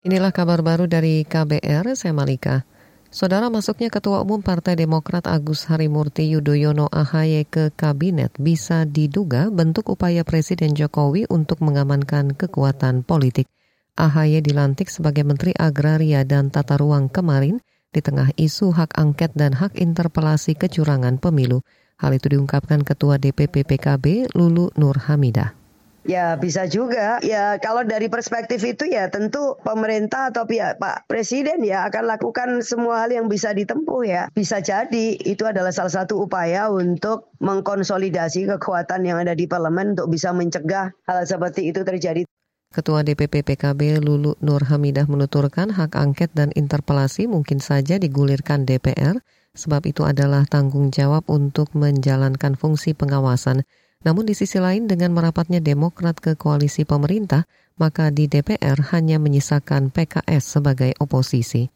Inilah kabar baru dari KBR, saya Malika. Saudara masuknya Ketua Umum Partai Demokrat Agus Harimurti Yudhoyono AHY ke Kabinet bisa diduga bentuk upaya Presiden Jokowi untuk mengamankan kekuatan politik. AHY dilantik sebagai Menteri Agraria dan Tata Ruang kemarin di tengah isu hak angket dan hak interpelasi kecurangan pemilu. Hal itu diungkapkan Ketua DPP PKB Lulu Nur Hamidah. Ya bisa juga. Ya kalau dari perspektif itu ya tentu pemerintah atau pihak Pak Presiden ya akan lakukan semua hal yang bisa ditempuh ya. Bisa jadi itu adalah salah satu upaya untuk mengkonsolidasi kekuatan yang ada di parlemen untuk bisa mencegah hal seperti itu terjadi. Ketua DPP PKB Lulu Nur Hamidah menuturkan hak angket dan interpelasi mungkin saja digulirkan DPR sebab itu adalah tanggung jawab untuk menjalankan fungsi pengawasan namun di sisi lain dengan merapatnya Demokrat ke koalisi pemerintah, maka di DPR hanya menyisakan PKS sebagai oposisi.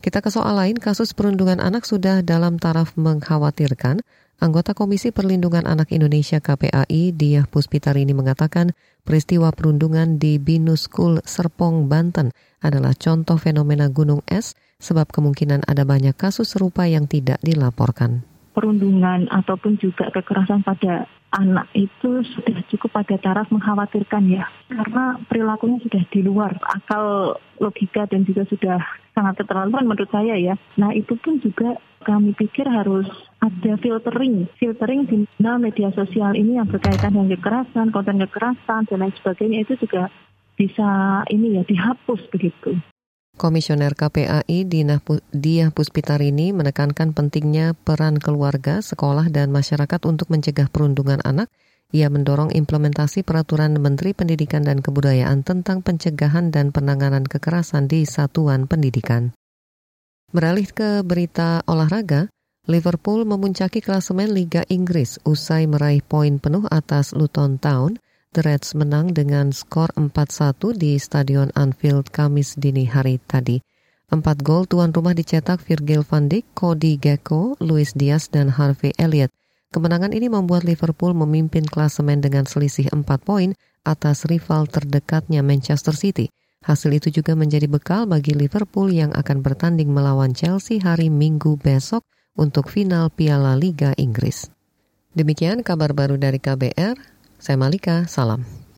Kita ke soal lain, kasus perundungan anak sudah dalam taraf mengkhawatirkan. Anggota Komisi Perlindungan Anak Indonesia KPAI, Diah Puspitarini mengatakan peristiwa perundungan di Binus School Serpong, Banten adalah contoh fenomena gunung es sebab kemungkinan ada banyak kasus serupa yang tidak dilaporkan perundungan ataupun juga kekerasan pada anak itu sudah cukup pada taraf mengkhawatirkan ya karena perilakunya sudah di luar akal logika dan juga sudah sangat keterlaluan menurut saya ya. Nah itu pun juga kami pikir harus ada filtering, filtering di media sosial ini yang berkaitan dengan kekerasan, konten kekerasan dan lain sebagainya itu juga bisa ini ya dihapus begitu. Komisioner KPAI Diah Puspitarini menekankan pentingnya peran keluarga, sekolah, dan masyarakat untuk mencegah perundungan anak. Ia mendorong implementasi peraturan Menteri Pendidikan dan Kebudayaan tentang pencegahan dan penanganan kekerasan di satuan pendidikan. Beralih ke berita olahraga, Liverpool memuncaki klasemen Liga Inggris usai meraih poin penuh atas Luton Town – The Reds menang dengan skor 4-1 di Stadion Anfield Kamis dini hari tadi. Empat gol tuan rumah dicetak Virgil van Dijk, Cody Gecko, Luis Diaz, dan Harvey Elliott. Kemenangan ini membuat Liverpool memimpin klasemen dengan selisih 4 poin atas rival terdekatnya Manchester City. Hasil itu juga menjadi bekal bagi Liverpool yang akan bertanding melawan Chelsea hari Minggu besok untuk final Piala Liga Inggris. Demikian kabar baru dari KBR. Saya Malika, salam.